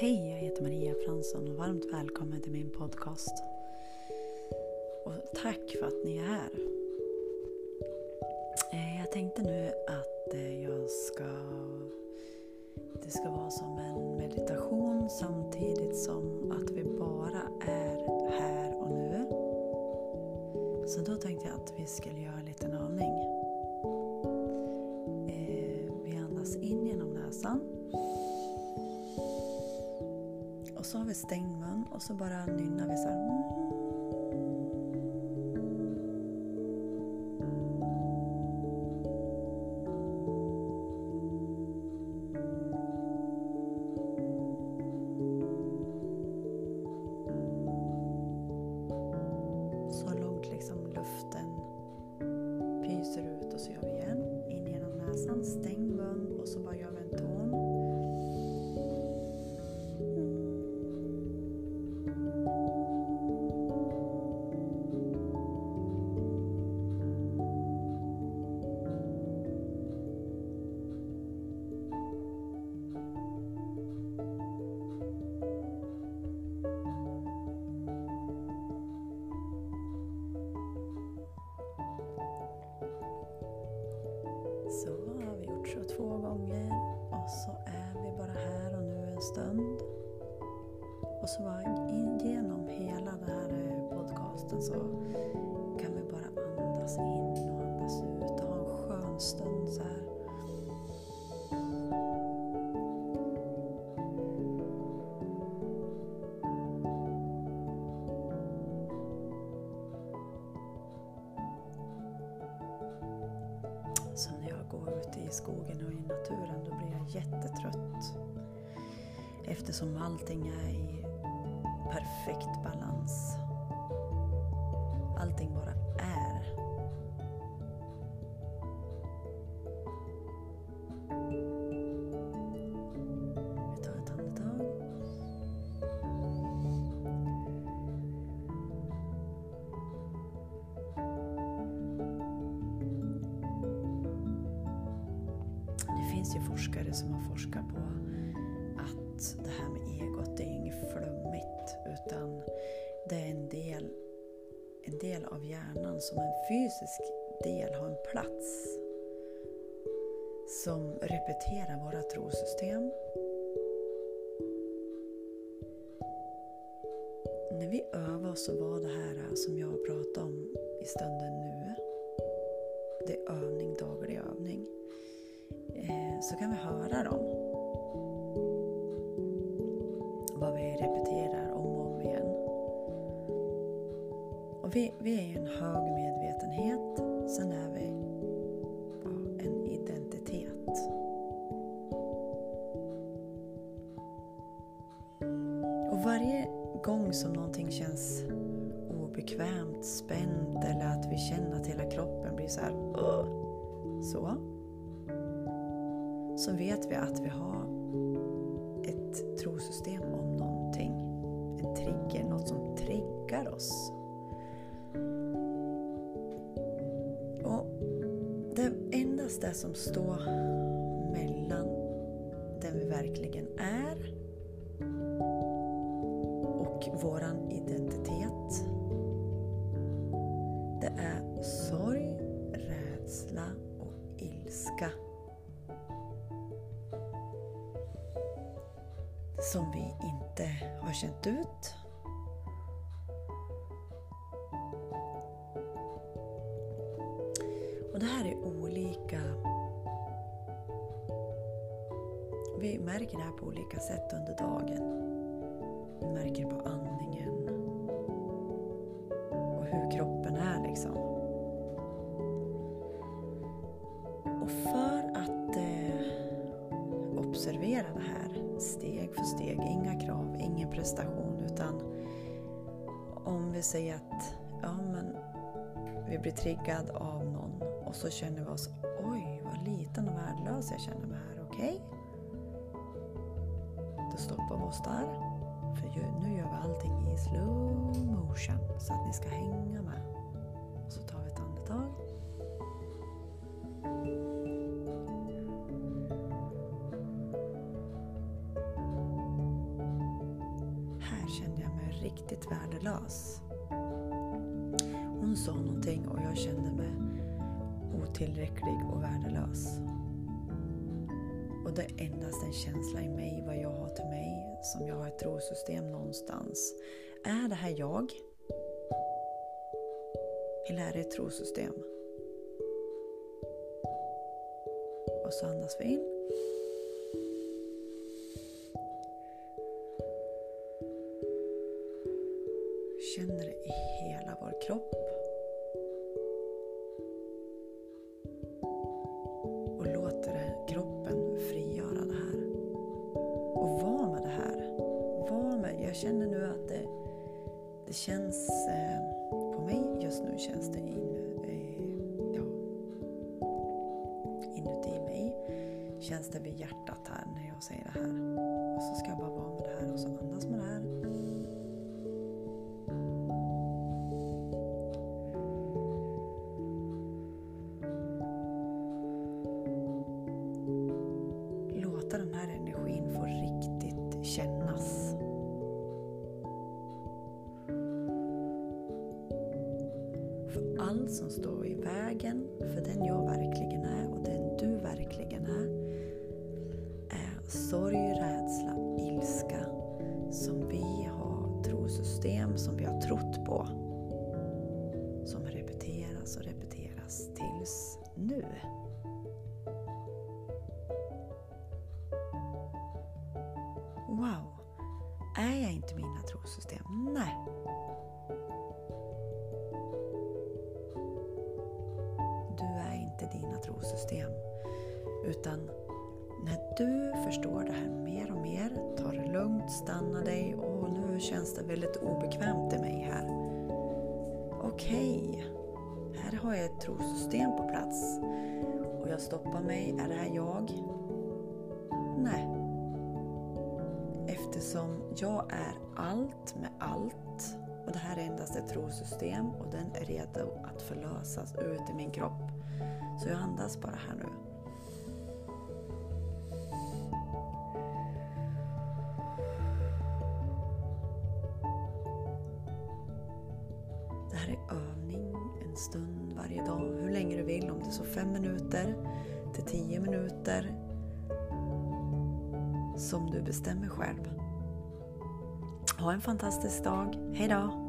Hej, jag heter Maria Fransson och varmt välkommen till min podcast. Och tack för att ni är här. Eh, jag tänkte nu att eh, jag ska... Det ska vara som en meditation samtidigt som att vi bara är här och nu. Så då tänkte jag att vi skulle göra en liten och så stängd mun och så bara nynnar vi så här. Så långt liksom luften pyser ut och så gör vi igen. In genom näsan, stäng mun och så bara Så har vi gjort så två gånger och så är vi bara här och nu en stund. Och så bara genom hela den här eh, podcasten så kan vi bara andas in och andas ut och ha en skön stund Så ute i skogen och i naturen då blir jag jättetrött. Eftersom allting är i perfekt balans. Allting bara är. Finns ju forskare som har forskat på att det här med egot, det är inget flummigt utan det är en del, en del av hjärnan som en fysisk del har en plats som repeterar våra trosystem. När vi övar så var det här som jag pratade om i stunden nu, det är övning, daglig övning Eh, så kan vi höra dem. Vad vi repeterar om och om igen. Och vi, vi är ju en hög medvetenhet, sen är vi ja, en identitet. Och varje gång som någonting känns obekvämt, spänt eller att vi känner att hela kroppen blir så här uh, så så vet vi att vi har ett trosystem om någonting. En trigger, något som triggar oss. Och det endast det som står mellan den vi verkligen är och våran identitet. Det är sorg, rädsla och ilska. Som vi inte har känt ut. Och det här är olika. Vi märker det här på olika sätt under dagen. Vi märker det på andningen och hur kroppen är liksom. Och för att eh, hantera det här steg för steg, inga krav, ingen prestation utan om vi säger att ja, men vi blir triggad av någon och så känner vi oss oj vad liten och värdelös jag känner mig här, okej? Då stoppar vi oss där. För nu gör vi allting i slow motion så att ni ska hänga med. Och så tar vi ett andetag. Riktigt värdelös. Hon sa någonting och jag kände mig otillräcklig och värdelös. Och det är endast en känsla i mig, vad jag har till mig, som jag har ett trosystem någonstans. Är det här jag? Eller är det ett trosystem? Och så andas vi in. Känner nu att det, det känns eh, på mig just nu känns det in, eh, ja, inuti mig. Känns det vid hjärtat här när jag säger det här. Och så ska jag bara vara med det här och så andas med det här. Låta den här energin få riktigt kännas. Allt som står i vägen för den jag verkligen är och den du verkligen är är sorg, rädsla, ilska som vi har trosystem som vi har trott på. Som repeteras och repeteras tills nu. Wow! Är jag inte mina trosystem? Nej. Trosystem. Utan när du förstår det här mer och mer, tar det lugnt, stanna dig och nu känns det väldigt obekvämt i mig här. Okej, okay. här har jag ett trosystem på plats. Och jag stoppar mig. Är det här jag? Nej. Eftersom jag är allt med allt och det här är endast ett trosystem och den är redo att förlösas ut i min kropp. Så jag andas bara här nu. Det här är övning en stund varje dag, hur länge du vill. Om det är så fem minuter till tio minuter. Som du bestämmer själv. Ha en fantastisk dag. Hejdå!